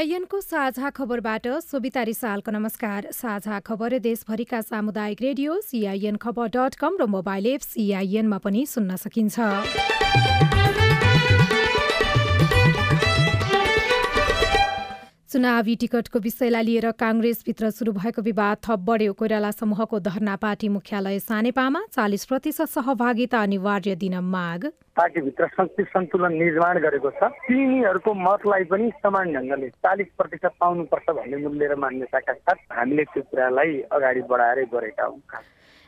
सिआइएनको साझा खबरबाट सोभिता रिसालको नमस्कार। साझा खबर देशभरिका सामुदायिक रेडियो सिआइएन खबर डट कम र मोबाइल एप सिआइएनमा पनि सुन्न सकिन्छ। चुनावी टिकटको विषयलाई लिएर काङ्ग्रेसभित्र सुरु भएको विवाद थप बढ्यो। कोइराला समूहको धरना पार्टी मुख्यालय सानेपामा चालिस प्रतिशत सहभागिता अनिवार्य दिन माग। पार्टीभित्र शक्ति सन्तुलन निर्माण गरेको छ। तिनीहरूको मतलाई पनि समान ढङ्गले चालिस प्रतिशत पाउनुपर्छ भन्ने मूल्य र मान्यताका साथ हामीले त्यो कुरालाई अगाडि बढाएरै गरेका हौँ।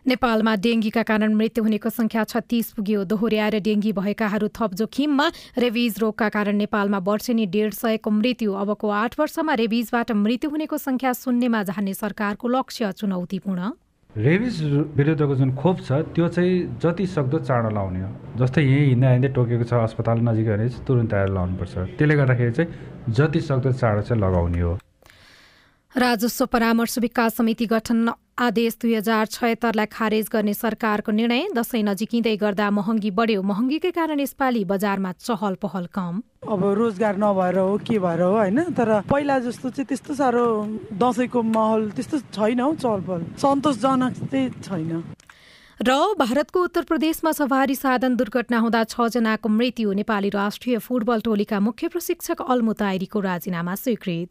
नेपालमा डेङ्गीका कारण मृत्यु हुनेको संख्या छत्तीस पुग्यो। दोहोऱ्याएर डेङ्गी भएकाहरू थप जोखिममा रेबिज रोगका कारण नेपालमा वर्षेनी डेढ सयको मृत्यु। अबको आठ वर्षमा रेबिजबाट मृत्यु हुनेको संख्या शून्यमा झार्ने सरकारको लक्ष्य चुनौतीपूर्ण। रेबिज विरुद्धको जुन खोप छ त्यो चाहिँ जति सक्दो चाँडो लाउने हो। जस्तै यहीँ हिँड्दा हिँड्दै टोकेको छ अस्पताल नजिक भने चाहिँ तुरन्त आएर लाउनुपर्छ। त्यसले गर्दाखेरि चाहिँ जति सक्दो चाँडो चाहिँ लगाउने हो। राजस्व परामर्श विकास समिति गठन आदेश दुई हजार छयत्तरलाई खारेज गर्ने सरकारको निर्णय दशैं नजिकिँदै गर्दा महँगी बढ्यो। महँगीकै कारण यसपालि बजारमा चहल पहल कम। अब रोजगार नभएर हो के भएर हो होइन? तर पहिला जस्तो चाहिँ त्यस्तो साह्रो दसैँको माहौल त्यस्तो छैन हौ चहलपहल सन्तोषजनक चाहिँ छैन। र भारतको उत्तर प्रदेशमा सवारी साधन दुर्घटना हुँदा छजनाको मृत्यु। नेपाली राष्ट्रिय फुटबल टोलीका मुख्य प्रशिक्षक अल्मु ताइरीको राजीनामा स्वीकृत।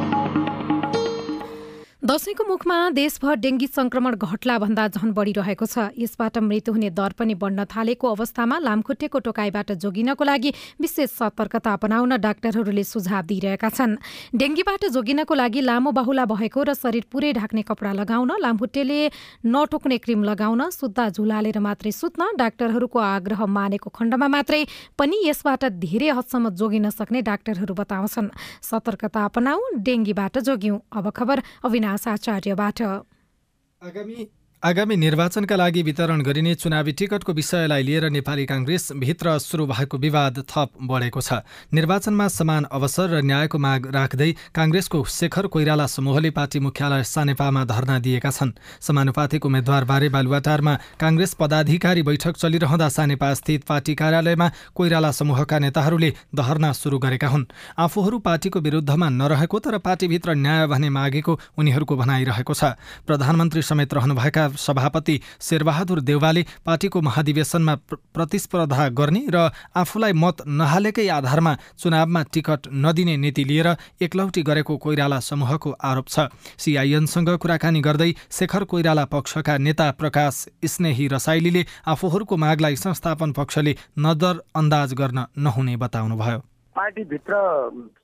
दशैंको मुखमा देशभर डेङ्गी संक्रमण घट्ला भन्दा झन बढिरहेको छ। यसबाट मृत्यु हुने दर पनि बढ्न थालेको अवस्थामा लामखुट्टेको टोकाइबाट जोगिनको लागि विशेष सतर्कता अपनाउन डाक्टरहरूले सुझाव दिइरहेका छन्। डेङ्गीबाट जोगिनको लागि लामो बाहुला भएको र शरीर पुरै ढाक्ने कपडा लगाउन लामखुट्टेले नटोक्ने क्रिम लगाउन सुत्ता झुलालेर मात्रै सुत्न डाक्टरहरूको आग्रह मानेको खण्डमा मात्रै पनि यसबाट धेरै हदसम्म जोगिन सक्ने डाक्टरहरू बताउँछन्। सतर्कता अपनाऊ डेङ्गीबाट जोग्यौं अब खबर अविनाश आचार्यबाट आगामी आगामी निर्वाचनका लागि वितरण गरिने चुनावी टिकटको विषयलाई लिएर नेपाली काङ्ग्रेस भित्र सुरु भएको विवाद थप बढेको छ। निर्वाचनमा समान अवसर र न्यायको माग राख्दै काङ्ग्रेसको शेखर कोइराला समूहले पार्टी मुख्यालय सानेपामा धरना दिएका छन्। समानुपातिक उम्मेद्वारबारे बालुवाटारमा काङ्ग्रेस पदाधिकारी बैठक चलिरहँदा सानेपा स्थित पार्टी कार्यालयमा कोइराला समूहका नेताहरूले धरना सुरु गरेका हुन्। आफूहरू पार्टीको विरुद्धमा नरहेको तर पार्टीभित्र न्याय भने मागेको उनीहरूको भनाइरहेको छ। प्रधानमन्त्री समेत रहनुभएका सभापति शेरबहादुर देउवाले पार्टीको महाधिवेशनमा प्रतिस्पर्धा गर्ने र आफूलाई मत नहालेकै आधारमा चुनावमा टिकट नदिने नीति लिएर एकलौटी गरेको कोइराला समूहको आरोप छ। सिआइएनसँग कुराकानी गर्दै शेखर कोइराला पक्षका नेता प्रकाश स्नेही रसाइलीले आफूहरूको मागलाई संस्थापन पक्षले नजरअन्दाज गर्न नहुने बताउनुभयो। पार्टीभित्र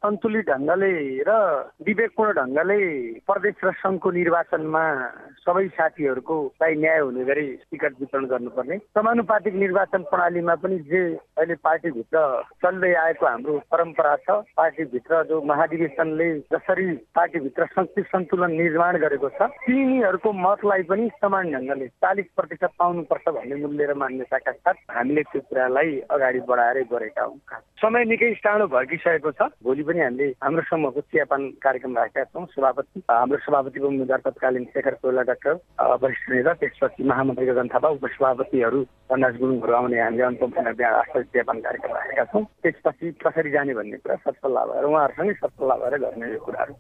सन्तुलित ढङ्गले र विवेकपूर्ण ढङ्गले प्रदेश र सङ्घको निर्वाचनमा सबै साथीहरूको लाई न्याय हुने गरी टिकट वितरण गर्नुपर्ने। समानुपातिक निर्वाचन प्रणालीमा पनि जे अहिले पार्टीभित्र चल्दै आएको हाम्रो परम्परा छ पार्टीभित्र जो महाधिवेशनले जसरी पार्टीभित्र शक्ति सन्तुलन निर्माण गरेको छ तिनीहरूको मतलाई पनि समान ढङ्गले चालिस प्रतिशत पाउनुपर्छ भन्ने मूल्य र मान्यताका साथ हामीले त्यो कुरालाई अगाडि बढाएरै गरेका हौँ। समय निकै चाँडो भड्किसकेको छ। भोलि पनि हामीले हाम्रो समूहको चियापान कार्यक्रम राखेका छौँ। सभापति हाम्रो सभापतिको उम्मेद्वार तत्कालीन शेखर कोइला डाक्टर वरिष्ठ नेता त्यसपछि महामन्त्री गगन थापा उपसभापतिहरू पन्नास गुरुङहरू आउने हामीले अनुपम बिहा चियापान कार्यक्रम राखेका छौँ। त्यसपछि कसरी जाने भन्ने कुरा सत्सल्लाह भएर उहाँहरूसँगै सत्सल्लाह भएर गर्ने यो कुराहरू।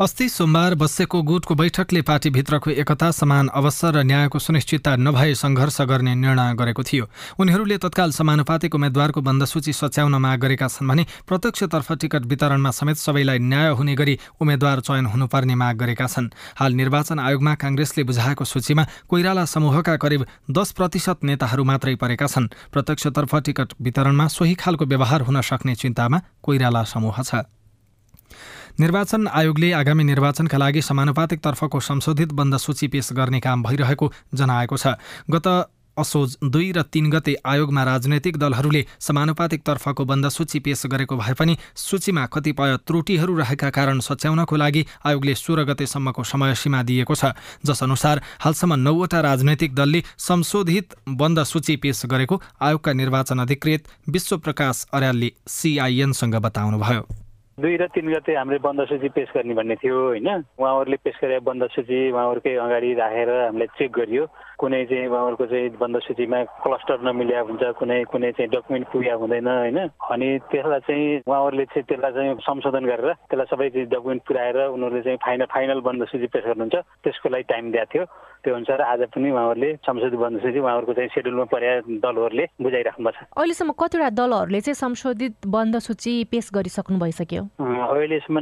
अस्ति सोमबार बसेको गुटको बैठकले पार्टीभित्रको एकता समान अवसर र न्यायको सुनिश्चितता नभए सङ्घर्ष गर्ने निर्णय गरेको थियो। उनीहरूले तत्काल समानुपातिक उम्मेद्वारको बन्दसूची सच्याउन माग गरेका छन् भने प्रत्यक्षतर्फ टिकट वितरणमा समेत सबैलाई न्याय हुने गरी उम्मेद्वार चयन हुनुपर्ने माग गरेका छन्। हाल निर्वाचन आयोगमा काङ्ग्रेसले बुझाएको सूचीमा कोइराला समूहका करिब दस प्रतिशत नेताहरू मात्रै परेका छन्। प्रत्यक्षतर्फ टिकट वितरणमा सोही खालको व्यवहार हुन सक्ने चिन्तामा कोइराला समूह छ। निर्वाचन आयोगले आगामी निर्वाचनका लागि समानुपातिक तर्फको संशोधित बन्द सूची पेश गर्ने काम भइरहेको जनाएको छ। गत असोज दुई र तीन गते आयोगमा राजनैतिक दलहरूले समानुपातिक तर्फको बन्द सूची पेश गरेको भए पनि सूचीमा कतिपय त्रुटिहरू रहेका कारण सच्याउनको लागि आयोगले सोह्र गतेसम्मको समय सीमा दिएको छ। जसअनुसार हालसम्म नौवटा राजनैतिक दलले संशोधित बन्द सूची पेश गरेको आयोगका निर्वाचन अधिकृत विश्वप्रकाश अर्यालले सिआइएनसँग बताउनुभयो। दुई र तिन गते हामीले बन्द सूची पेश गर्ने भन्ने थियो होइन? उहाँहरूले पेश गरे बन्द सूची उहाँहरूकै अगाडि राखेर हामीले चेक गरियो। कुनै चाहिँ उहाँहरूको चाहिँ बन्द सूचीमा क्लस्टर नमिल्या हुन्छ कुनै कुनै चाहिँ डकुमेन्ट पुग्या हुँदैन होइन? अनि त्यसलाई चाहिँ उहाँहरूले चाहिँ त्यसलाई चाहिँ संशोधन गरेर त्यसलाई सबै चाहिँ डकुमेन्ट पुऱ्याएर उनीहरूले चाहिँ फाइनल फाइनल बन्द सूची पेश गर्नुहुन्छ। त्यसको लागि टाइम दिएको थियो। त्यो अनुसार आज पनि उहाँहरूले संशोधित बन्द सूची उहाँहरूको चाहिँ सेड्युलमा पर्या दलहरूले बुझाइराख्नु भएको छ अहिलेसम्म कतिवटा दलहरूले चाहिँ संशोधित बन्द सूची पेश गरिसक्नु भइसक्यो? अहिलेसम्म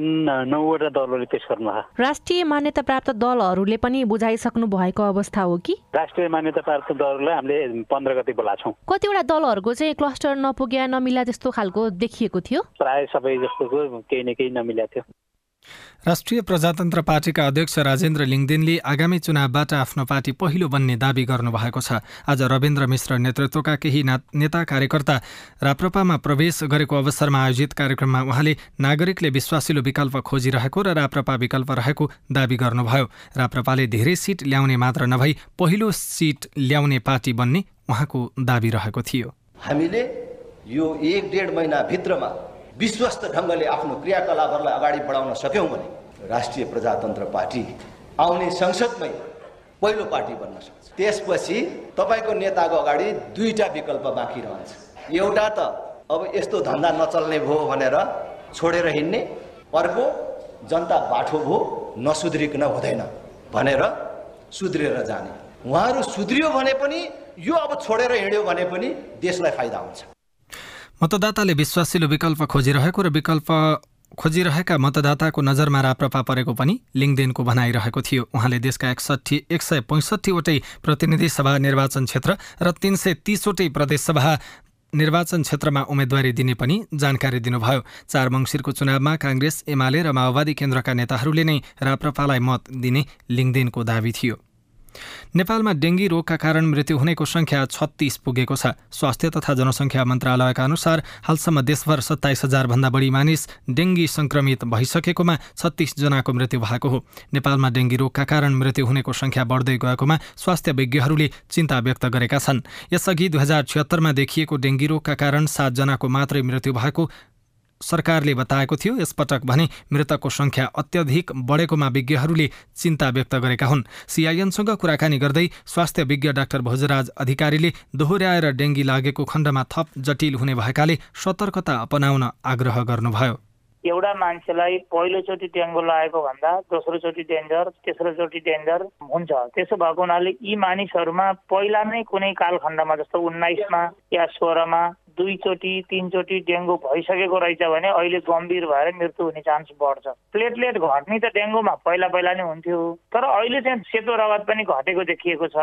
नौवटा दलहरूले गर्नुभएको छ राष्ट्रिय मान्यता प्राप्त दलहरूले पनि बुझाइसक्नु भएको अवस्था हो कि? राष्ट्रिय मान्यता प्राप्त दललाई हामीले पन्ध्र गति बोलाएको छौँ। कतिवटा दलहरूको चाहिँ क्लस्टर नपुग्या नमिला त्यस्तो खालको देखिएको थियो? प्राय सबै जस्तोको केही न केही नमिलेको थियो। राष्ट्रिय प्रजातन्त्र पार्टीका अध्यक्ष राजेन्द्र लिङदेनले आगामी चुनावबाट आफ्नो पार्टी पहिलो बन्ने दावी गर्नुभएको छ। आज रविन्द्र मिश्र नेतृत्वका केही नेता कार्यकर्ता राप्रपामा प्रवेश गरेको अवसरमा आयोजित कार्यक्रममा उहाँले नागरिकले विश्वासिलो विकल्प खोजिरहेको र राप्रपा विकल्प रहेको दावी गर्नुभयो। राप्रपाले धेरै सिट ल्याउने मात्र नभई पहिलो सिट ल्याउने पार्टी बन्ने उहाँको दावी रहेको थियो। हामीले यो एक महिनाभित्रमा विश्वस्त ढङ्गले आफ्नो क्रियाकलापहरूलाई अगाडि बढाउन सक्यौँ भने राष्ट्रिय प्रजातन्त्र पार्टी आउने संसदमै पहिलो पार्टी बन्न सक्छ। त्यसपछि तपाईँको नेताको अगाडि दुईवटा विकल्प बाँकी रहन्छ। एउटा त अब यस्तो धन्दा नचल्ने भयो भनेर छोडेर हिँड्ने अर्को जनता बाठो भयो नसुध्रिकन हुँदैन भनेर सुध्रिएर जाने। उहाँहरू सुध्रियो भने पनि यो अब छोडेर हिँड्यो भने पनि देशलाई फाइदा हुन्छ। मतदाताले विश्वासिलो विकल्प खोजिरहेको र विकल्प खोजिरहेका मतदाताको नजरमा राप्रपा परेको पनि लिङदेनको भनाइरहेको थियो। उहाँले देशका एकसट्ठी एक सय पैँसठीवटै प्रतिनिधि सभा निर्वाचन क्षेत्र र तीन सय तिसवटै प्रदेशसभा निर्वाचन क्षेत्रमा उम्मेद्वारी दिने पनि जानकारी दिनुभयो। चार मङ्सिरको चुनावमा काङ्ग्रेस एमाले र माओवादी केन्द्रका नेताहरूले नै राप्रपालाई मत दिने लिङदेनको दावी थियो। नेपालमा डेङ्गी रोगका कारण मृत्यु हुनेको सङ्ख्या छत्तिस पुगेको छ। स्वास्थ्य तथा जनसङ्ख्या मन्त्रालयका अनुसार हालसम्म देशभर सत्ताइस हजारभन्दा बढी मानिस डेङ्गी सङ्क्रमित भइसकेकोमा छत्तिस जनाको मृत्यु भएको हो। नेपालमा डेङ्गी रोगका कारण मृत्यु हुनेको सङ्ख्या बढ्दै गएकोमा स्वास्थ्य विज्ञहरूले चिन्ता व्यक्त गरेका छन्। यसअघि दुई हजार छिहत्तरमा देखिएको डेङ्गी रोगका कारण सातजनाको मात्रै मृत्यु भएको सरकारले बताएको थियो यसपटक भने मृतकको सङ्ख्या अत्यधिक बढेकोमा विज्ञहरूले चिन्ता व्यक्त गरेका हुन्। सिआइएनसँग कुराकानी गर्दै स्वास्थ्य विज्ञ डाक्टर भोजराज अधिकारीले दोहोऱ्याएर डेङ्गी लागेको खण्डमा थप जटिल हुने भएकाले सतर्कता अपनाउन आग्रह गर्नुभयो। एउटा मान्छेलाई पहिलोचोटि डेङ्गु लागेको भन्दा दोस्रोचोटि डेन्जर तेस्रोचोटि डेन्जर हुन्छ। त्यसो भएको हुनाले यी मानिसहरूमा पहिला नै कुनै कालखण्डमा जस्तो उन्नाइसमा या सोह्रमा दुईचोटि तिनचोटि डेङ्गु भइसकेको रहेछ भने अहिले गम्भीर भएर मृत्यु हुने चान्स बढ्छ। प्लेटलेट घट्ने त डेङ्गुमा पहिला पहिला नै हुन्थ्यो। तर अहिले चाहिँ सेतो रगत पनि घटेको देखिएको छ।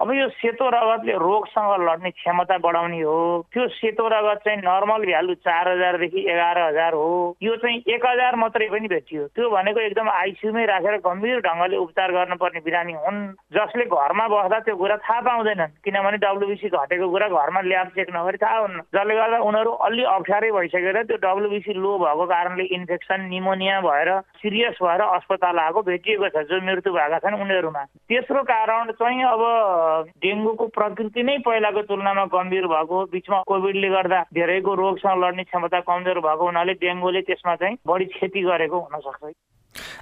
अब यो सेतो रगतले रोगसँग लड्ने क्षमता बढाउने हो। त्यो सेतो रगत चाहिँ नर्मल भ्यालु चार हजारदेखि एघार हजार हो। यो चाहिँ एक हजार मात्रै पनि भेटियो। त्यो भनेको एकदम आइसियुमै राखेर गम्भीर ढङ्गले उपचार गर्नुपर्ने बिरामी हुन्। जसले घरमा बस्दा त्यो कुरा थाहा पाउँदैनन्। किनभने डब्लुबिसी घटेको कुरा घरमा ल्याब चेक नगरी थाहा हुन्न। जसले गर्दा उनीहरू अलि अप्ठ्यारै भइसकेर त्यो डब्लुबिसी लो भएको कारणले इन्फेक्सन निमोनिया भएर सिरियस भएर अस्पताल आएको भेटिएको छ जो मृत्यु भएका छन् उनीहरूमा। तेस्रो कारण चाहिँ अब डेङ्गुको प्रकृति नै पहिलाको तुलनामा गम्भीर भएको बिचमा कोभिडले गर्दा धेरैको रोगसँग लड्ने क्षमता कमजोर भएको हुनाले डेङ्गुले त्यसमा चाहिँ बढी क्षति गरेको हुनसक्छ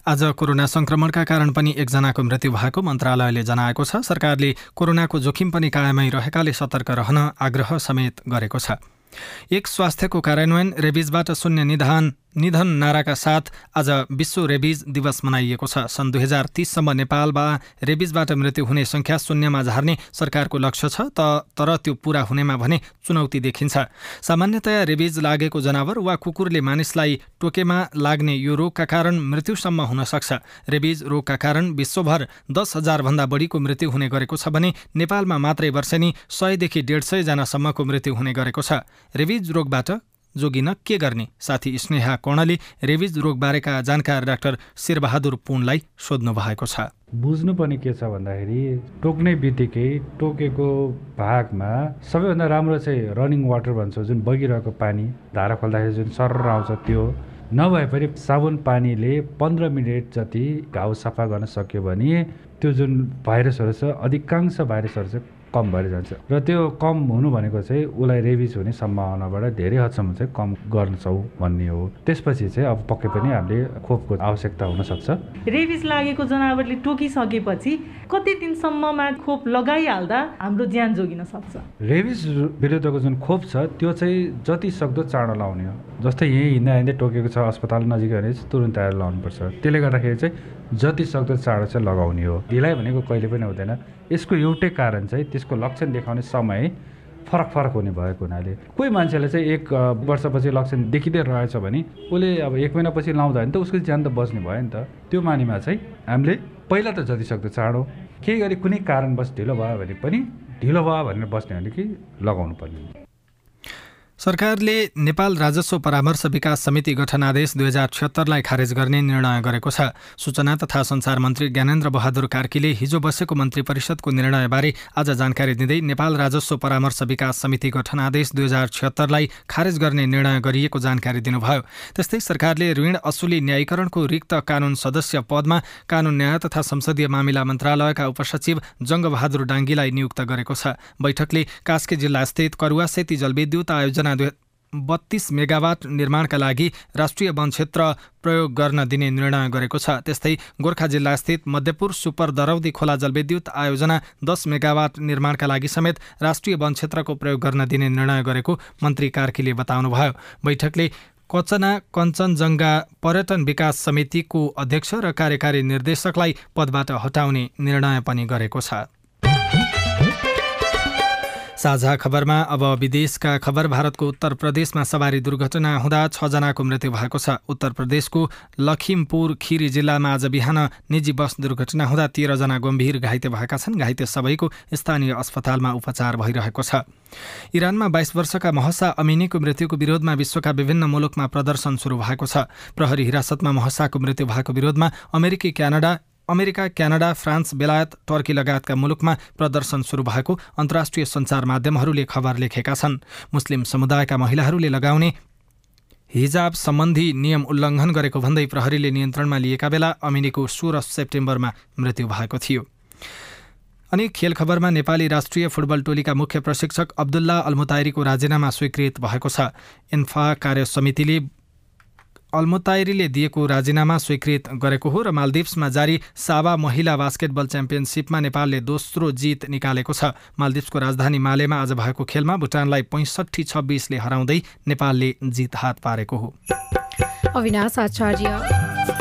आज कोरोना संक्रमणका कारण पनि एकजनाको मृत्यु भएको मन्त्रालयले जनाएको छ। सरकारले कोरोनाको जोखिम पनि कायमै रहेकाले सतर्क रहन आग्रह समेत गरेको छ। एक स्वास्थ्यको कार्यान्वयन रेबिजबाट शून्य निधान निधन नाराका साथ आज विश्व रेबिज दिवस मनाइएको छ। सन् दुई हजार तिससम्म नेपालमा रेबिजबाट मृत्यु हुने सङ्ख्या शून्यमा झार्ने सरकारको लक्ष्य छ त तर त्यो पूरा हुनेमा भने चुनौती देखिन्छ। सामान्यतया रेबिज लागेको जनावर वा कुकुरले मानिसलाई टोकेमा लाग्ने यो रोगका कारण मृत्युसम्म हुन सक्छ। रेबिज रोगका कारण विश्वभर दस हजारभन्दा बढीको मृत्यु हुने गरेको छ भने नेपालमा मात्रै वर्षेनी सयदेखि डेढ सयजनासम्मको मृत्यु हुने गरेको छ। रेबिज रोगबाट जोगिन के गर्ने? साथी स्नेहा कर्णले रेबिज रोगबारेका जानकार डाक्टर शेरबहादुर पुनलाई सोध्नु भएको छ। बुझ्नुपर्ने के छ भन्दाखेरि टोक्ने बित्तिकै टोकेको भागमा सबैभन्दा राम्रो चाहिँ रनिङ वाटर भन्छौँ जुन बगिरहेको पानी धारा खोल्दाखेरि जुन सर आउँछ त्यो। नभए पनि साबुन पानीले पन्ध्र मिनट जति घाउ सफा गर्न सक्यो भने त्यो जुन भाइरसहरू छ अधिकांश भाइरसहरू चाहिँ कम भएर जान्छ। र त्यो कम हुनु भनेको चाहिँ उसलाई रेबिज हुने सम्भावनाबाट धेरै हदसम्म चाहिँ कम गर्छौँ भन्ने हो। त्यसपछि चाहिँ अब पक्कै पनि हामीले खोपको आवश्यकता हुनसक्छ रेबिज लागेको जनावरले टोकिसकेपछि कति दिनसम्ममा खोप लगाइहाल्दा हाम्रो ज्यान जोगिन सक्छ? रेबिज विरुद्धको जुन खोप छ त्यो चाहिँ जति सक्दो चाँडो लाउने हो। जस्तै यहीँ हिँड्दा हिँड्दै टोकेको छ अस्पताल नजिक भने चाहिँ तुरन्त आएर लाउनुपर्छ। त्यसले गर्दाखेरि चाहिँ जति सक्दो चाँडो चाहिँ लगाउने हो। ढिलाइ भनेको कहिले पनि हुँदैन। यसको एउटै कारण चाहिँ त्यसको लक्षण देखाउने समय फरक फरक हुने भएको हुनाले। कोही मान्छेले चाहिँ एक वर्षपछि लक्षण देखिँदै रहेछ भने उसले अब एक महिनापछि लाउँदा भने त उसको ज्यान त बच्ने भयो नि त। त्यो मानेमा चाहिँ हामीले पहिला त जति सक्दो चाँडो केही गरी कुनै कारणवश ढिलो भयो भने पनि ढिलो भयो भनेर बस्ने भने कि लगाउनु पर्ने। सरकारले नेपाल राजस्व परामर्श विकास समिति गठन आदेश दुई हजार छिहत्तरलाई खारेज गर्ने निर्णय गरेको छ। सूचना तथा संसार मन्त्री ज्ञानेन्द्र बहादुर कार्कीले हिजो बसेको मन्त्री परिषदको निर्णयबारे आज जानकारी दिँदै नेपाल राजस्व परामर्श विकास समिति गठन आदेश दुई हजार छिहत्तरलाई खारेज गर्ने निर्णय गरिएको जानकारी दिनुभयो। त्यस्तै सरकारले ऋण असुली न्यायीकरणको रिक्त कानून सदस्य पदमा कानून न्याय तथा संसदीय मामिला मन्त्रालयका उपसचिव जङ्गबहादुर डाङ्गीलाई नियुक्त गरेको छ। बैठकले कास्की जिल्लास्थित करुवा सेती जलविद्युत आयोजना बत्तीस मेगावाट निर्माणका लागि राष्ट्रिय वन क्षेत्र प्रयोग गर्न दिने निर्णय गरेको छ। त्यस्तै गोर्खा जिल्लास्थित मध्यपुर सुपर दरौदी खोला जलविद्युत आयोजना दस मेगावाट निर्माणका लागि समेत राष्ट्रिय वन क्षेत्रको प्रयोग गर्न दिने निर्णय गरेको मन्त्री कार्कीले बताउनुभयो। बैठकले कचना कञ्चनजङ्घा पर्यटन विकास समितिको अध्यक्ष र कार्यकारी निर्देशकलाई पदबाट हटाउने निर्णय पनि गरेको छ। साझा खबरमा अब विदेशका खबर भारतको उत्तर प्रदेशमा सवारी दुर्घटना हुँदा छजनाको मृत्यु भएको छ। उत्तर प्रदेशको लखिमपुर खिरी जिल्लामा आज बिहान निजी बस दुर्घटना हुँदा तेह्रजना गम्भीर घाइते भएका छन्। घाइते सबैको स्थानीय अस्पतालमा उपचार भइरहेको छ। इरानमा बाइस वर्षका महसा अमिनीको मृत्युको विरोधमा विश्वका विभिन्न मुलुकमा प्रदर्शन सुरु भएको छ। प्रहरी हिरासतमा महसाको मृत्यु भएको विरोधमा अमेरिकी क्यानाडा अमेरिका क्यानाडा फ्रान्स बेलायत टर्की लगायतका मुलुकमा प्रदर्शन सुरु भएको अन्तर्राष्ट्रिय सञ्चार माध्यमहरूले खबर लेखेका छन्। मुस्लिम समुदायका महिलाहरूले लगाउने हिजाब सम्बन्धी नियम उल्लङ्घन गरेको भन्दै प्रहरीले नियन्त्रणमा लिएका बेला अमिनीको सोह्र सेप्टेम्बरमा मृत्यु भएको थियो। अनि खेल खबरमा नेपाली राष्ट्रिय फुटबल टोलीका मुख्य प्रशिक्षक अब्दुल्ला अल्मुताइरीको राजीनामा स्वीकृत भएको छ। इन्फा कार्य समितिले अल्मुताइरीले दिएको राजीनामा स्वीकृत गरेको हो र मालदिप्समा जारी सावा महिला बास्केटबल च्याम्पियनसिपमा नेपालले दोस्रो जित निकालेको छ। मालदिप्सको राजधानी मालेमा आज भएको खेलमा भुटानलाई पैँसठी छब्बिसले हराउँदै नेपालले जित हात पारेको हो। अविनाश आचार्य।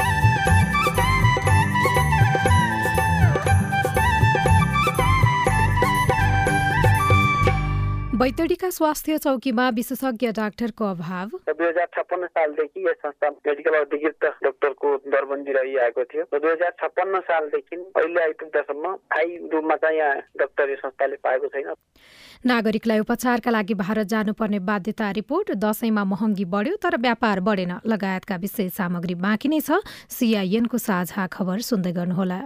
बैतडीका स्वास्थ्य चौकीमा विशेषज्ञ डाक्टरको अभाव। दुई हजार छप्पन्न सालदेखि यस संस्था मेडिकल अधिकृत डाक्टरको दरबन्दी रहिआएको थियो दुई हजार छप्पन्न सालदेखि अहिले आइपुग्दासम्म स्थायी रूपमा चाहिँ यहाँ डाक्टर यो संस्थाले पाएको छैन। नागरिकलाई उपचारका लागि भारत जानुपर्ने बाध्यता रिपोर्ट दशैंमा महँगी बढ्यो तर व्यापार बढेन। लगायतका विशेष सामग्री बाँकी नै छ। सिआइएनको साझा खबर सुन्दै गर्नुहोला।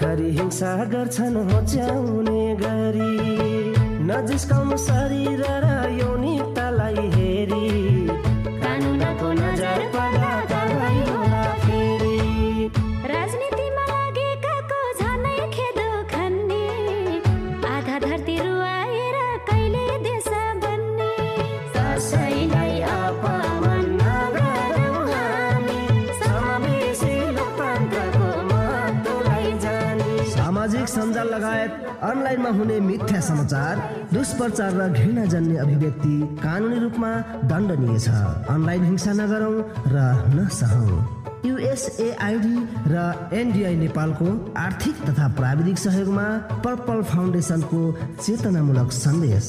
थरी हिंसा गर्छन् होच्याउने गरी। नजिस्काउनु शरीर र योनि अनलाइनमा हुने मिथ्या समाचार दुष्प्रचार र घृणा जन्ने अभिव्यक्ति कानुनी रूपमा दण्डनीय छ। अनलाइन हिंसा नगरौँ र नसहौँ। युएसएआइडी र एनडिआई नेपालको आर्थिक तथा प्राविधिक सहयोगमा पर्पल फाउन्डेसनको चेतनामूलक सन्देश।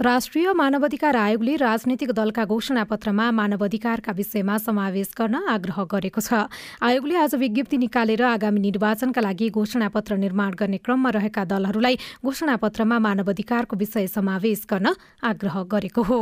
राष्ट्रिय मानवाधिकार आयोगले राजनैतिक दलका घोषणापत्रमा मानवाधिकारका विषयमा समावेश गर्न आग्रह गरेको छ। आयोगले आज विज्ञप्ति निकालेर आगामी निर्वाचनका लागि घोषणापत्र निर्माण गर्ने क्रममा रहेका दलहरूलाई घोषणापत्रमा मानवाधिकारको विषय समावेश गर्न आग्रह गरेको हो।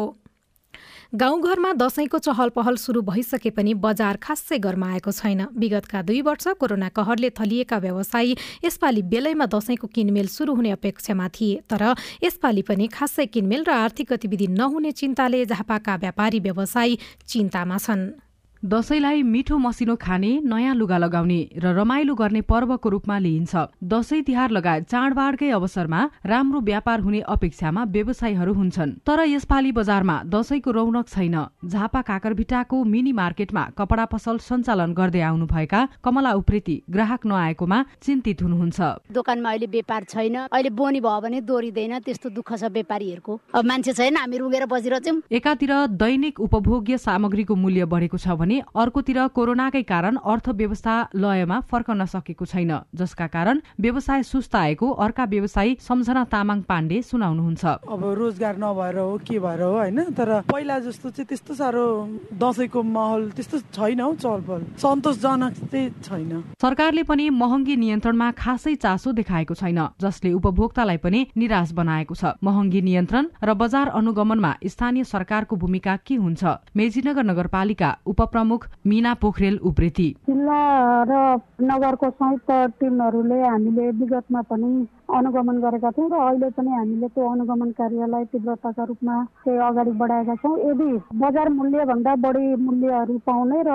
गाउँघरमा दशैंको चहल पहल सुरु भइसके पनि बजार खासै गर्माएको छैन। विगतका दुई वर्ष कोरोना कहरले थलिएका व्यवसायी यसपालि बेलैमा दशैंको किनमेल सुरु हुने अपेक्षामा थिए तर यसपालि पनि खासै किनमेल र आर्थिक गतिविधि नहुने चिन्ताले झापाका व्यापारी व्यवसायी चिन्तामा छन्। दशैंलाई मिठो मसिनो खाने नयाँ लुगा लगाउने र रमाइलो गर्ने पर्वको रूपमा लिइन्छ। दशैं तिहार लगायत चाडबाडकै अवसरमा राम्रो व्यापार हुने अपेक्षामा व्यवसायीहरू हुन्छन्। तर यसपालि बजारमा दशैंको रौनक छैन। झापा काकरभिटाको मिनी मार्केटमा कपडा पसल सञ्चालन गर्दै आउनुभएका कमला उप्रेती ग्राहक नआएकोमा चिन्तित हुनुहुन्छ। दोकानमा अहिले व्यापार छैन। अहिले बोनी भयो भने दोहोरिँदैन। त्यस्तो दुःख छ व्यापारीहरूको। अब मान्छे छैन हामी रुगेर बसिरहेछौँ। एकातिर दैनिक उपभोग्य सामग्रीको मूल्य बढेको छ भने अर्कोतिर कोरोनाकै कारण अर्थव्यवस्था लयमा फर्कन सकेको छैन जसका कारण व्यवसाय सुस्ताएको अर्का व्यवसायी सम्झना तामाङ पाण्डे सुनाउनुहुन्छ। अब रोजगार नभएर हो के भएर हो होइन? तर पहिला जस्तो चाहिँ त्यस्तो साह्रो दसैँको माहौल त्यस्तो छैन हौ चलपल सन्तोषजनक चाहिँ छैन। सरकारले पनि महँगी नियन्त्रणमा खासै चासो देखाएको छैन जसले उपभोक्तालाई पनि निराश बनाएको छ। महँगी नियन्त्रण र बजार अनुगमनमा स्थानीय सरकारको भूमिका के हुन्छ? मेजीनगर नगरपालिका उपप्रमुख मीना पोखरेल उप्रेती। जिल्ला र नगरको संयुक्त टिमहरूले हामीले विगतमा पनि अनुगमन गरेका थियौँ र अहिले पनि हामीले त्यो अनुगमन कार्यलाई तीव्रताका रूपमा चाहिँ अगाडि बढाएका छौँ। यदि बजार मूल्यभन्दा बढी मूल्यहरू पाउने र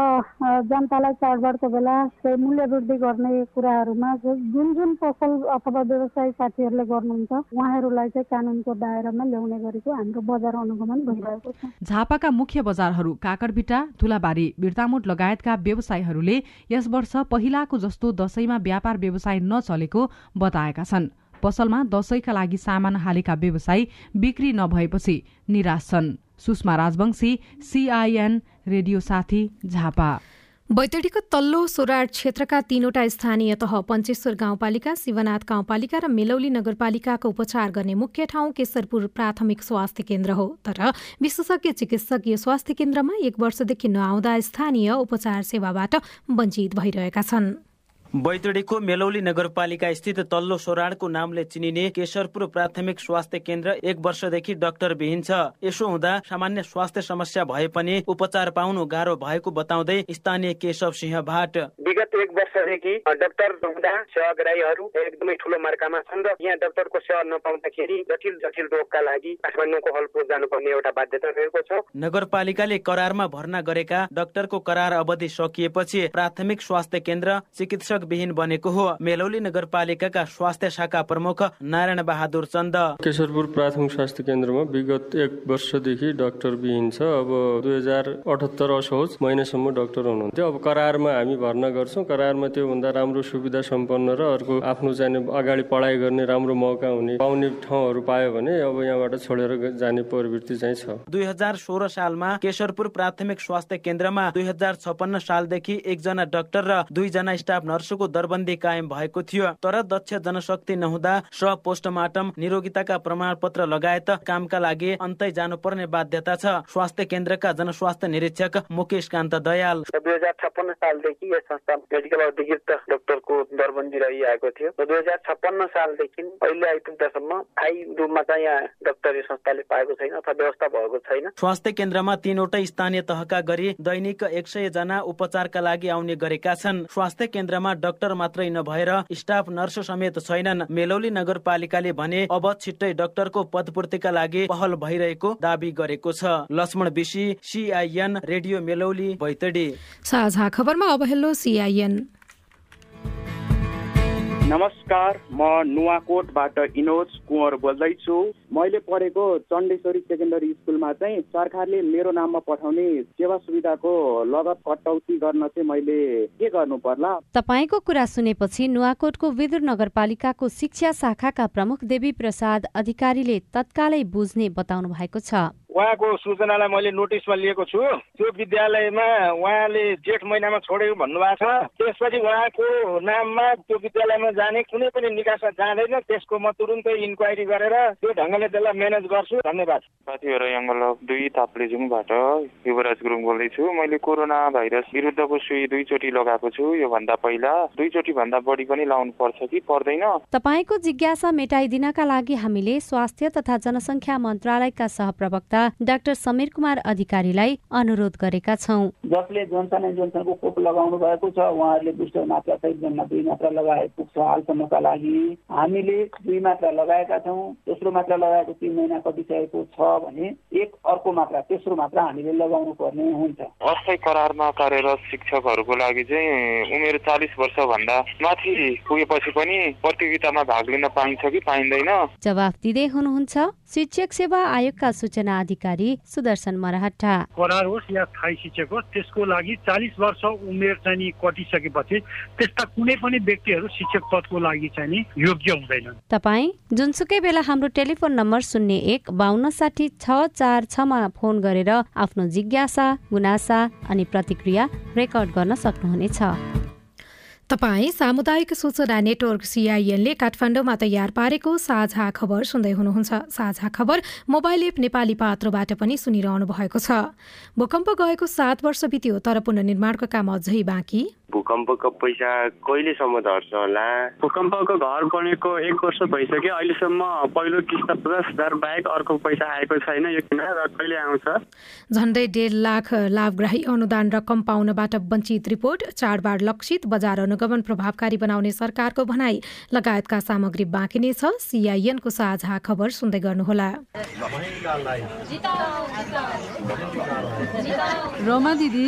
जनतालाई चाडबाडको बेला चाहिँ मूल्य वृद्धि गर्ने कुराहरूमा जुन जुन पसल अथवा व्यवसायी साथीहरूले गर्नुहुन्छ उहाँहरूलाई चाहिँ कानुनको दायरामा ल्याउने गरेको हाम्रो बजार अनुगमन भइरहेको छ। झापाका मुख्य बजारहरू काकरभिटा धुलाबारी बिर्तामोट लगायतका व्यवसायीहरूले यस वर्ष पहिलाको जस्तो दशैंमा व्यापार व्यवसाय नचलेको बताएका छन्। पसलमा दशैंका लागि सामान हालेका व्यवसायी बिक्री नभएपछि निराश छन्। सुषमा राजवंशी सीआईएन रेडियो साथी झापा। बैतडीको तल्लो सोराड क्षेत्रका तीनवटा स्थानीय तह पञ्चेश्वर गाउँपालिका शिवनाथ गाउँपालिका र मेलौली नगरपालिकाको उपचार गर्ने मुख्य ठाउँ केशरपुर प्राथमिक स्वास्थ्य केन्द्र हो। तर विशेषज्ञ चिकित्सक यो स्वास्थ्य केन्द्रमा एक वर्षदेखि नआउँदा स्थानीय उपचार सेवाबाट वञ्चित भइरहेका छन्। बैतडीको मेलौली नगरपालिका स्थित तल्लो सोराडको नामले चिनिने केशरपुर प्राथमिक स्वास्थ्य केन्द्र एक वर्षदेखि डाक्टर विहीन छ। यसो हुँदा सामान्य स्वास्थ्य समस्या भए पनि उपचार पाउनु गाह्रो भएको बताउँदै स्थानीय केशव सिंह भाट। विगत एक वर्षदेखि डाक्टर हुँदा सेवाग्राहीहरू एकदमै ठुलो मार्कामा छन् र यहाँ डाक्टरको सेवा नपाउँदाखेरि जटिल जटिल रोगका लागि काठमाडौँको हलपुर जानुपर्ने एउटा बाध्यता रहेको छ। नगरपालिकाले करारमा भर्ना गरेका डाक्टरको करार अवधि सकिएपछि प्राथमिक स्वास्थ्य केन्द्र चिकित्सक विहीन बनेको हो। मेलौली नगरपालिकाका स्वास्थ्य शाखा प्रमुख नारायण बहादुर चन्द। केशरपुर प्राथमिक स्वास्थ्य केन्द्रमा विगत एक वर्षदेखि डाक्टर विहीन छ। अब दुई हजार अठहत्तर असोज महिनासम्म डाक्टर हुनुहुन्थ्यो। अब करारमा हामी भर्ना गर्छौँ। करारमा त्योभन्दा राम्रो सुविधा सम्पन्न र अर्को आफ्नो जाने अगाडि पढाइ गर्ने राम्रो मौका हुने पाउने ठाउँहरू पायो भने अब यहाँबाट छोडेर जाने प्रवृत्ति चाहिँ छ। दुई हजार सोह्र सालमा केशरपुर प्राथमिक स्वास्थ्य केन्द्रमा दुई हजार छपन्न सालदेखि एकजना डाक्टर र दुईजना स्टाफ नर्सको दरबन्दी कायम भएको थियो। तर दक्ष जनशक्ति नहुँदा स्व पोस्टमार्टम निरोगिताका प्रमाणपत्र लगायत कामका लागि अन्तै जानुपर्ने बाध्यता छ। स्वास्थ्य केन्द्रका जनस्वास्थ्य निरीक्षक मुकेश कान्त दयाल। दुई हजार छप्पन्न सालदेखि यस संस्था मेडिकल अधिकृत डाक्टरको दरबन्दी रहिआएको थियो दुई हजार छप्पन्न सालदेखि अहिले आइपुग्दासम्म स्थायी रूपमा चाहिँ यहाँ डाक्टरी संस्थाले पाएको छैन अथवा व्यवस्था भएको छैन। स्वास्थ्य केन्द्रमा तीनवटै स्थानीय तहका गरी दैनिक एक सय जना उपचारका लागि आउने गरेका छन्। स्वास्थ्य केन्द्रमा डाक्टर मात्रै नभएर स्टाफ नर्स समेत छैनन्। मेलौली नगरपालिकाले भने अब छिट्टै डाक्टरको पदपूर्तिका लागि पहल भइरहेको दावी गरेको छ। लक्ष्मण विशी सिआइएन रेडियो मेलौली बैतडी। साझा खबरमा अब हेलो सिआइएन नमस्कार म नुवाकोटबाट इनोज कुँवर बोल्दैछु। मैले पढेको चण्डेश्वरी सेकेन्डरी स्कुलमा चाहिँ सरकारले मेरो नाममा पठाउने सेवा सुविधाको लगत कटौती गर्न चाहिँ मैले के गर्नु पर्ला? तपाईँको कुरा सुनेपछि नुवाकोटको विदुर नगरपालिकाको शिक्षा शाखाका प्रमुख देवी प्रसाद अधिकारीले तत्कालै बुझ्ने बताउनु भएको छ। उहाँको सूचनालाई मैले नोटिसमा लिएको छु। त्यो विद्यालयमा उहाँले जेठ महिनामा छोडेको भन्नुभएको छ। त्यसपछि उहाँको नाममा त्यो विद्यालयमा जाने कुनै पनि निकासमा जाँदैन। त्यसको म तुरुन्तै इन्क्वायरी गरेर त्यो ढङ्गले त्यसलाई म्यानेज गर्छु। धन्यवाद। साथीहरू यङ्गल दुई ताप्लेजुङबाट युवराज गुरुङ बोल्दैछु। मैले कोरोना भाइरस विरुद्धको सुई दुईचोटि लगाएको छु। योभन्दा पहिला दुईचोटि भन्दा बढी पनि लाउनु पर्छ कि पर्दैन? तपाईँको जिज्ञासा मेटाइदिनका लागि हामीले स्वास्थ्य तथा जनसङ्ख्या मन्त्रालयका सहप्रवक्ता डाक्टर समीर कुमार अधिकारीलाई अनुरोध गरेका छौँ। जसले जोन्सन एन्ड जोन्सनको खोप लगाउनु भएको छ उहाँहरूले बुस्टर मात्रा सहित जम्मा दुई मात्रा लगाए पुग्छ हालसम्मका लागि। हामीले दुई मात्रा लगाएका छौँ तेस्रो मात्रा लगाएको तिन महिना कटिसकेको छ भने एक अर्को मात्रा तेस्रो मात्रा हामीले लगाउनु पर्ने हुन्छ। अस्थायी करारमा कार्यरत शिक्षकहरूको लागि चाहिँ उमेर चालिस वर्षभन्दा माथि पुगेपछि पनि प्रतियोगितामा भाग लिन पाइन्छ कि पाइँदैन? जवाफ दिँदै हुनुहुन्छ। शिक्षक सेवा आयोगका सूचना अधिकारी सुदर्शन मराहटा करार होस् या स्थायी शिक्षक होस् त्यसको लागि चालिस वर्ष उमेर चाहिँ नि कटिसकेपछि त्यस्ता कुनै पनि व्यक्तिहरू शिक्षक पदको लागि चाहिँ नि योग्य हुँदैनन्। तपाईँ जुनसुकै बेला हाम्रो टेलिफोन नम्बर शून्य एक बाहन्न साठी छ चार छमा फोन गरेर आफ्नो जिज्ञासा गुनासा अनि प्रतिक्रिया रेकर्ड गर्न सक्नुहुनेछ। तपाईँ सामुदायिक सूचना नेटवर्क सिआइएनले काठमाडौँमा तयार पारेको साझा खबर सुन्दै हुनुहुन्छ। साझा खबर मोबाइल एप नेपाली पात्रोबाट पनि सुनिरहनु भएको छ। भूकम्प गएको सात वर्ष बित्यो तर पुनर्निर्माणको काम अझै बाँकी। भूकम्पको पैसा कहिलेसम्म झर्छ होला? भूकम्पको घर बनेको एक वर्ष भइसक्यो। अहिलेसम्म पहिलो किस्त पचास हजार बाहेक अर्को पैसा आएको छैन यो किन र कहिले आउँछ? झण्डै डेढ लाख लाभग्राही अनुदान रकम पाउनबाट वञ्चित रिपोर्ट। चाडबाड लक्षित बजार अनुगमन प्रभावकारी बनाउने सरकारको भनाई। लगायतका सामग्री बाँकी नै छ। सिआइएनको साझा खबर सुन्दै गर्नुहोला। रोमा दिदी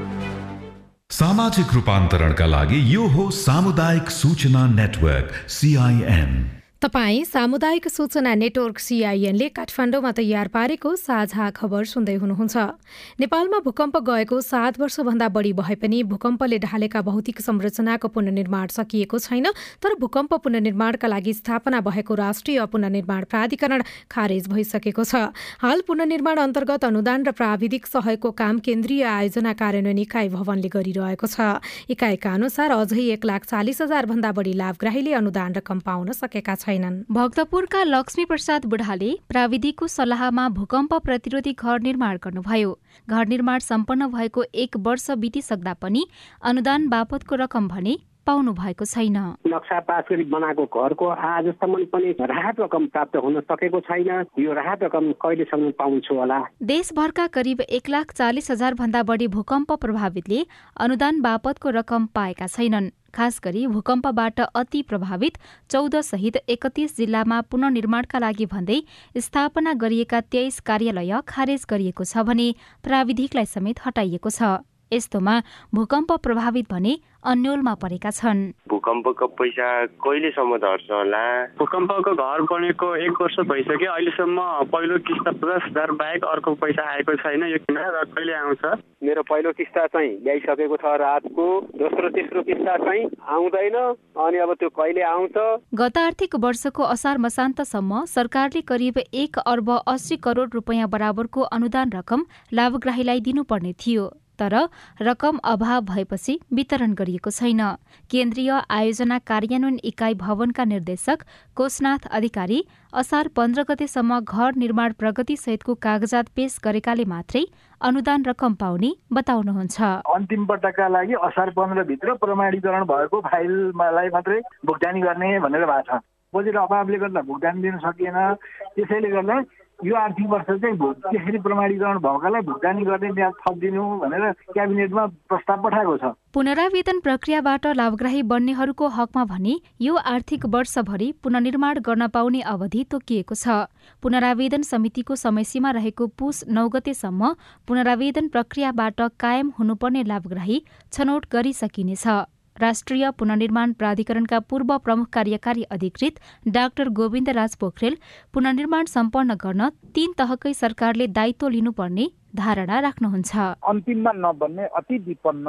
सामाजिक रूपांतरण का लगी यो हो सामुदायिक सूचना नेटवर्क सिआइएन तपाईँ सामुदायिक सूचना नेटवर्क सिआइएनले काठमाडौँमा तयार पारेको साझा खबर सुन्दै हुनुहुन्छ। नेपालमा भूकम्प गएको सात वर्षभन्दा बढी भए पनि भूकम्पले ढालेका भौतिक संरचनाको पुनर्निर्माण सकिएको छैन तर भूकम्प पुनर्निर्माणका लागि स्थापना भएको राष्ट्रिय पुनर्निर्माण प्राधिकरण खारेज भइसकेको छ। हाल पुनर्निर्माण अन्तर्गत अनुदान र प्राविधिक सहयोगको काम केन्द्रीय आयोजना कार्यान्वयन इकाइ भवनले गरिरहेको छ। इकाइका अनुसार अझै एक लाख चालिस हजार भन्दा बढी लाभग्राहीले अनुदान रकम पाउन सकेका छन्। छैनन्। भक्तपुरका लक्ष्मी प्रसाद बुढाले प्राविधिकको सल्लाहमा भूकम्प प्रतिरोधी घर निर्माण गर्नुभयो। घर निर्माण सम्पन्न भएको एक वर्ष बितिसक्दा पनि अनुदान बापतको रकम भने पाउनु भएको छैन। नक्सा पास गरी बनाएको घरको आजसम्म पनि राहत रकम प्राप्त हुन सकेको छैन। यो राहत रकम कहिलेसम्म पाउँछु होला? देशभरका करिब एक लाख चालिस हजार भन्दा बढी भूकम्प प्रभावितले अनुदान बापतको रकम पाएका छैनन्। खास गरी भूकम्पबाट अति प्रभावित चौध सहित एकतिस जिल्लामा पुननिर्माणका लागि भन्दै स्थापना गरिएका तेइस कार्यालय खारेज गरिएको छ भने प्राविधिकलाई समेत हटाइएको छ। यस्तोमा भूकम्प प्रभावित भने अन्यलमा परेका छन्। भूकम्पको पैसा कहिलेसम्म झर्छ होला? भूकम्पको घर बनेको एक वर्ष भइसक्यो। अहिलेसम्म पहिलो किस्ता पचास हजार बाहेक अर्को पैसा आएको छैन यो किन र कहिले आउँछ? मेरो पहिलो किस्ता चाहिँ ल्याइसकेको छ रातको। दोस्रो तेस्रो किस्ता चाहिँ आउँदैन। अनि अब त्यो कहिले आउँछ? गत आर्थिक वर्षको असार मसान्तसम्म सरकारले करिब एक अर्ब अस्सी करोड रुपियाँ बराबरको अनुदान रकम लाभग्राहीलाई दिनुपर्ने थियो। तर रकम अभाव भएपछि वितरण गरिएको छैन। केन्द्रीय आयोजना कार्यान्वयन इकाइ भवनका निर्देशक कोशनाथ अधिकारी असार पन्ध्र गतेसम्म घर निर्माण प्रगतिसहितको कागजात पेश गरेकाले मात्रै अनुदान रकम पाउने बताउनुहुन्छ। अन्तिम पटकका लागि असार पन्ध्रभित्र प्रमाणीकरण भएको फाइललाई मात्रै भुक्तानी गर्ने भनेर भएको छ। बजेट अभावले गर्दा भुक्तानी दिन सकिएन। त्यसैले गर्दा यो आर्थिक वर्ष चाहिँ त्यसरी प्रमाणीकरण भएकालाई भुक्तानी गर्ने ब्याज थपिदिनु भनेर क्याबिनेटमा प्रस्ताव पठाएको छ। पुनरावेदन प्रक्रियाबाट लाभग्राही बन्नेहरूको हकमा भने यो आर्थिक वर्षभरि पुननिर्माण गर्न पाउने अवधि तोकिएको छ। पुनरावेदन समितिको समयसीमा रहेको पुस नौ गतेसम्म पुनरावेदन प्रक्रियाबाट कायम हुनुपर्ने लाभग्राही छनौट गरिसकिनेछ। राष्ट्रिय पुनर्निर्माण प्राधिकरणका पूर्व प्रमुख कार्यकारी अधिकृत डाक्टर गोविन्द राज पोखरेल पुनर्निर्माण सम्पन्न गर्न तीन तहकै सरकारले दायित्व लिनुपर्ने धारणा राख्नुहुन्छ। अन्तिममा नबन्ने अति विपन्न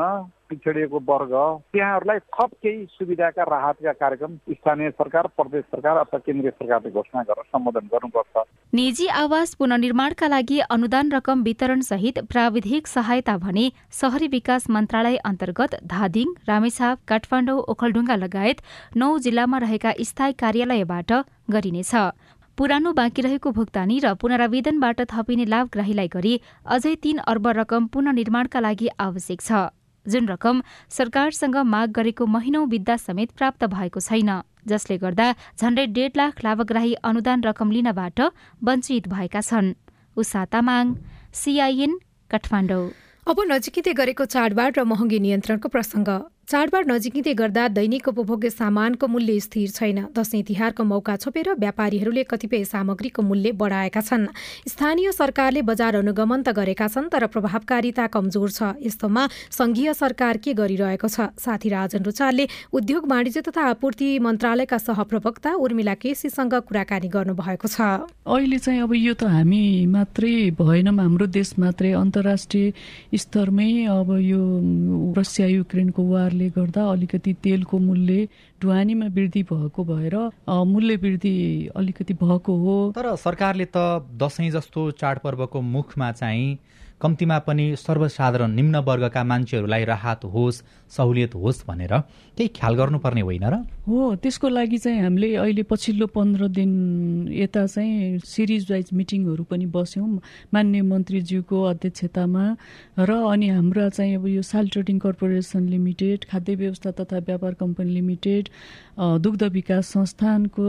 पिछडिएको वर्ग त्यहाँहरूलाई थप केही सुविधाका राहतका कार्यक्रम स्थानीय सरकार प्रदेश सरकार अथवा केन्द्रीय सरकारले घोषणा गरेर सम्बोधन गर्नुपर्छ। निजी आवास पुनर्निर्माणका लागि अनुदान रकम वितरण सहित प्राविधिक सहायता भने शहरी विकास मन्त्रालय अन्तर्गत धादिङ रामेछाप काठमाडौँ ओखलढुङ्गा लगायत नौ जिल्लामा रहेका स्थायी कार्यालयबाट गरिनेछ। पुरानो बाँकी रहेको भुक्तानी र पुनरावेदनबाट थपिने लाभग्राहीलाई गरी अझै तीन अर्ब रकम पुननिर्माणका लागि आवश्यक छ। जुन रकम सरकारसँग माग गरेको महिनौ बित्दा समेत प्राप्त भएको छैन जसले गर्दा झण्डै डेढ लाख लाभग्राही अनुदान रकम लिनबाट वञ्चित भएका छन्। उषा तामाङ सिआइएन काठमाडौँ। अब नजिकै गरेको चाडबाड र महँगी नियन्त्रणको प्रसङ्ग। चाडबाड नजिकिँदै गर्दा दैनिक उपभोग्य सामानको मूल्य स्थिर छैन। दसैँ तिहारको मौका छोपेर व्यापारीहरूले कतिपय सामग्रीको मूल्य बढाएका छन्। स्थानीय सरकारले बजार अनुगमन त गरेका छन् तर प्रभावकारिता कमजोर छ। यस्तोमा संघीय सरकार के गरिरहेको छ? साथी राजन रुचालले उद्योग वाणिज्य तथा आपूर्ति मन्त्रालयका सहप्रवक्ता उर्मिला केसीसँग कुराकानी गर्नुभएको छ। अहिले चाहिँ अब यो त हामी मात्रै भएनौँ। हाम्रो देश मात्रै अन्तर्राष्ट्रिय स्तरमै अब यो रसिया युक्रेनको वारले कारणले गर्दा अलिकति तेलको मूल्य ढुवानीमा वृद्धि भएको भएर मूल्य वृद्धि अलिकति भएको हो। तर सरकारले त दसैँ जस्तो चाडपर्वको मुखमा चाहिँ कम्तीमा पनि सर्वसाधारण निम्न वर्गका मान्छेहरूलाई राहत होस् सहुलियत होस् भनेर केही ख्याल गर्नुपर्ने होइन र? हो त्यसको लागि चाहिँ हामीले अहिले पछिल्लो पन्ध्र दिन यता चाहिँ सिरिज वाइज मिटिङहरू पनि बस्यौँ मान्य मन्त्रीज्यूको अध्यक्षतामा र अनि हाम्रा चाहिँ अब यो साल ट्रेडिङ कर्पोरेसन लिमिटेड खाद्य व्यवस्था तथा व्यापार कम्पनी लिमिटेड दुग्ध विकास संस्थानको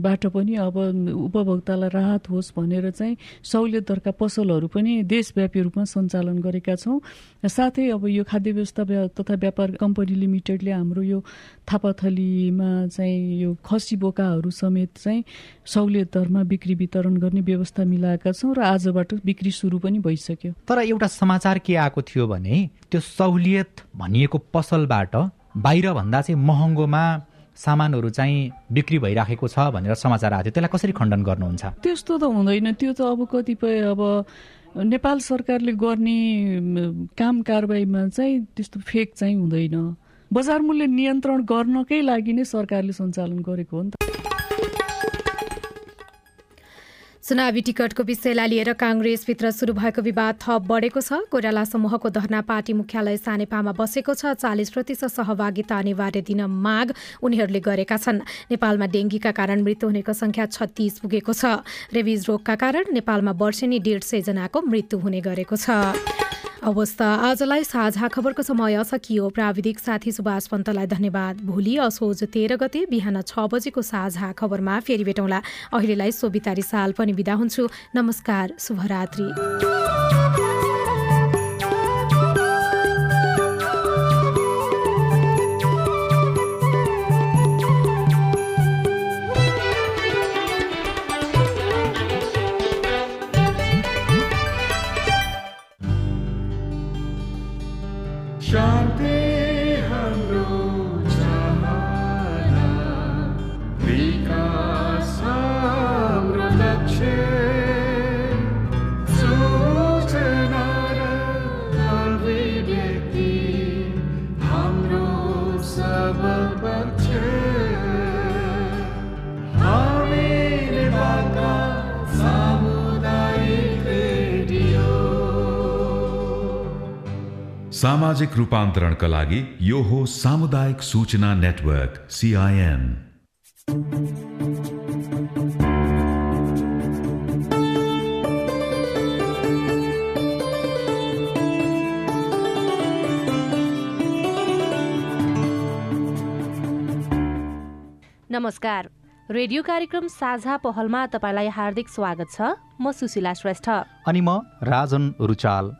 बाट पनि अब उपभोक्तालाई राहत होस् भनेर चाहिँ सहुलियत दरका पसलहरू पनि देशव्यापी रूपमा सञ्चालन गरेका छौँ। साथै अब यो खाद्य व्यवस्था तथा व्यापार कम्पनी लिमिटेडले हाम्रो यो थापाथलीमा चाहिँ यो खसी बोकाहरू समेत चाहिँ सहुलियत दरमा बिक्री वितरण गर्ने व्यवस्था मिलाएका छौँ र आजबाट बिक्री सुरु पनि भइसक्यो। तर एउटा समाचार के आएको थियो भने त्यो सहुलियत भनिएको पसलबाट बाहिरभन्दा चाहिँ महँगोमा सामानहरू चाहिँ बिक्री भइराखेको छ भनेर समाचार आएको थियो। त्यसलाई कसरी खण्डन गर्नुहुन्छ? त्यस्तो त हुँदैन। त्यो त अब कतिपय अब नेपाल सरकारले गर्ने काम कारवाहीमा चाहिँ त्यस्तो फेक चाहिँ हुँदैन। बजार मूल्य नियन्त्रण गर्नकै लागि नै सरकारले सञ्चालन गरेको हो नि त। चुनावी टिकटको विषयलाई लिएर काङ्ग्रेसभित्र सुरु भएको विवाद थप बढेको छ। कोइराला समूहको धरना पार्टी मुख्यालय सानेपामा बसेको छ। चालिस प्रतिशत सहभागिता अनिवार्य दिन माग उनीहरूले गरेका छन्। नेपालमा डेङ्गीका कारण मृत्यु हुनेको संख्या छत्तिस पुगेको छ। रेबिज रोगका कारण नेपालमा वर्षेनी डेढ सयजनाको मृत्यु हुने गरेको छ। अवस्था। आजलाई साझा खबरको समय सकियो। प्राविधिक साथी सुभाष पन्तलाई धन्यवाद। भोलि असोज तेह्र गते बिहान छ बजेको साझा खबरमा फेरि भेटौँला। अहिलेलाई सोभितारी साल पनि बिदा हुन्छु। नमस्कार शुभरात्री। सामाजिक रूपान्तरणका लागि यो हो सामुदायिक सूचना नेटवर्क सिआइएन नमस्कार। रेडियो कार्यक्रम साझा पहलमा तपाईँलाई हार्दिक स्वागत छ। म सुशीला श्रेष्ठ। अनि म राजन रुचाल।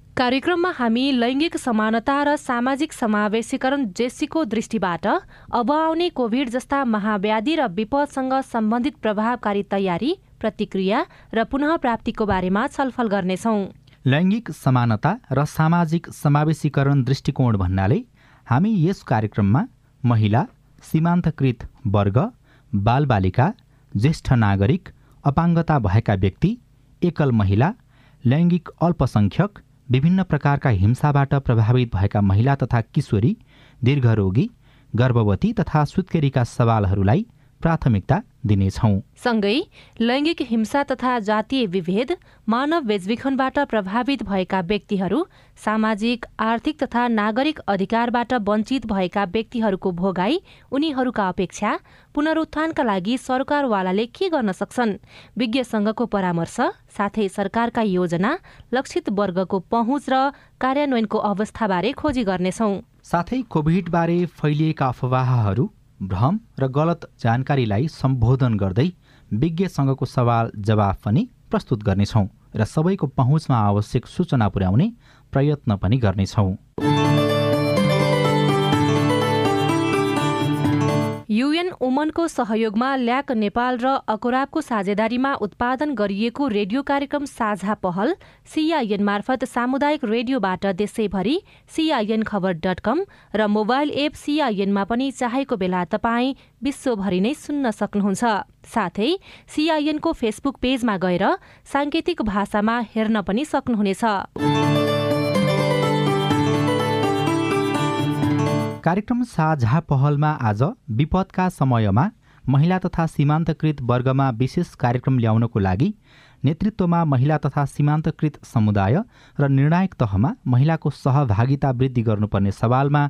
कार्यक्रममा हामी लैङ्गिक समानता र सामाजिक समावेशीकरण जेसीको दृष्टिबाट अब आउने कोभिड जस्ता महाव्याधि र विपदसँग सम्बन्धित प्रभावकारी तयारी प्रतिक्रिया र पुनः प्राप्तिको बारेमा छलफल गर्नेछौँ। लैङ्गिक समानता र सामाजिक समावेशीकरण दृष्टिकोण भन्नाले हामी यस कार्यक्रममा महिला सीमान्तकृत वर्ग बालबालिका ज्येष्ठ नागरिक अपाङ्गता भएका व्यक्ति एकल महिला लैङ्गिक अल्पसङ्ख्यक विभिन्न प्रकारका हिंसाबाट प्रभावित भएका महिला तथा किशोरी दीर्घरोगी गर्भवती तथा सुत्केरीका सवालहरूलाई प्राथमिकता दिनेछौँ। सँगै लैङ्गिक हिंसा तथा जातीय विभेद मानव बेचबिखनबाट प्रभावित भएका व्यक्तिहरू सामाजिक आर्थिक तथा नागरिक अधिकारबाट वञ्चित भएका व्यक्तिहरूको भोगाई उनीहरूका अपेक्षा पुनरुत्थानका लागि सरकारवालाले के गर्न सक्छन्? विज्ञ संघको परामर्श साथै सरकारका योजना लक्षित वर्गको पहुँच र कार्यान्वयनको अवस्थाबारे खोजी गर्नेछौ। साथै कोभिडबारे फैलिएका अफवाहहरू भ्रम र गलत जानकारीलाई सम्बोधन गर्दै विज्ञसँगको सवाल जवाफ पनि प्रस्तुत गर्नेछौँ र सबैको पहुँचमा आवश्यक सूचना पुर्याउने प्रयत्न पनि गर्नेछौँ। युएन ओमनको सहयोगमा ल्याक नेपाल र अकोराबको साझेदारीमा उत्पादन गरिएको रेडियो कार्यक्रम साझा पहल सिआइएन मार्फत सामुदायिक रेडियोबाट देशैभरि सिआइएन खबर डट कम र मोबाइल एप सिआइएनमा पनि चाहेको बेला तपाईँ विश्वभरि नै सुन्न सक्नुहुन्छ। साथै सिआइएनको फेसबुक पेजमा गएर साङ्केतिक भाषामा हेर्न पनि सक्नुहुनेछ। कार्यक्रम साझा पहलमा आज विपदका समयमा महिला तथा सीमान्तकृत वर्गमा विशेष कार्यक्रम ल्याउनको लागि नेतृत्वमा महिला तथा सीमान्तकृत समुदाय र निर्णायक तहमा महिलाको सहभागिता वृद्धि गर्नुपर्ने सवालमा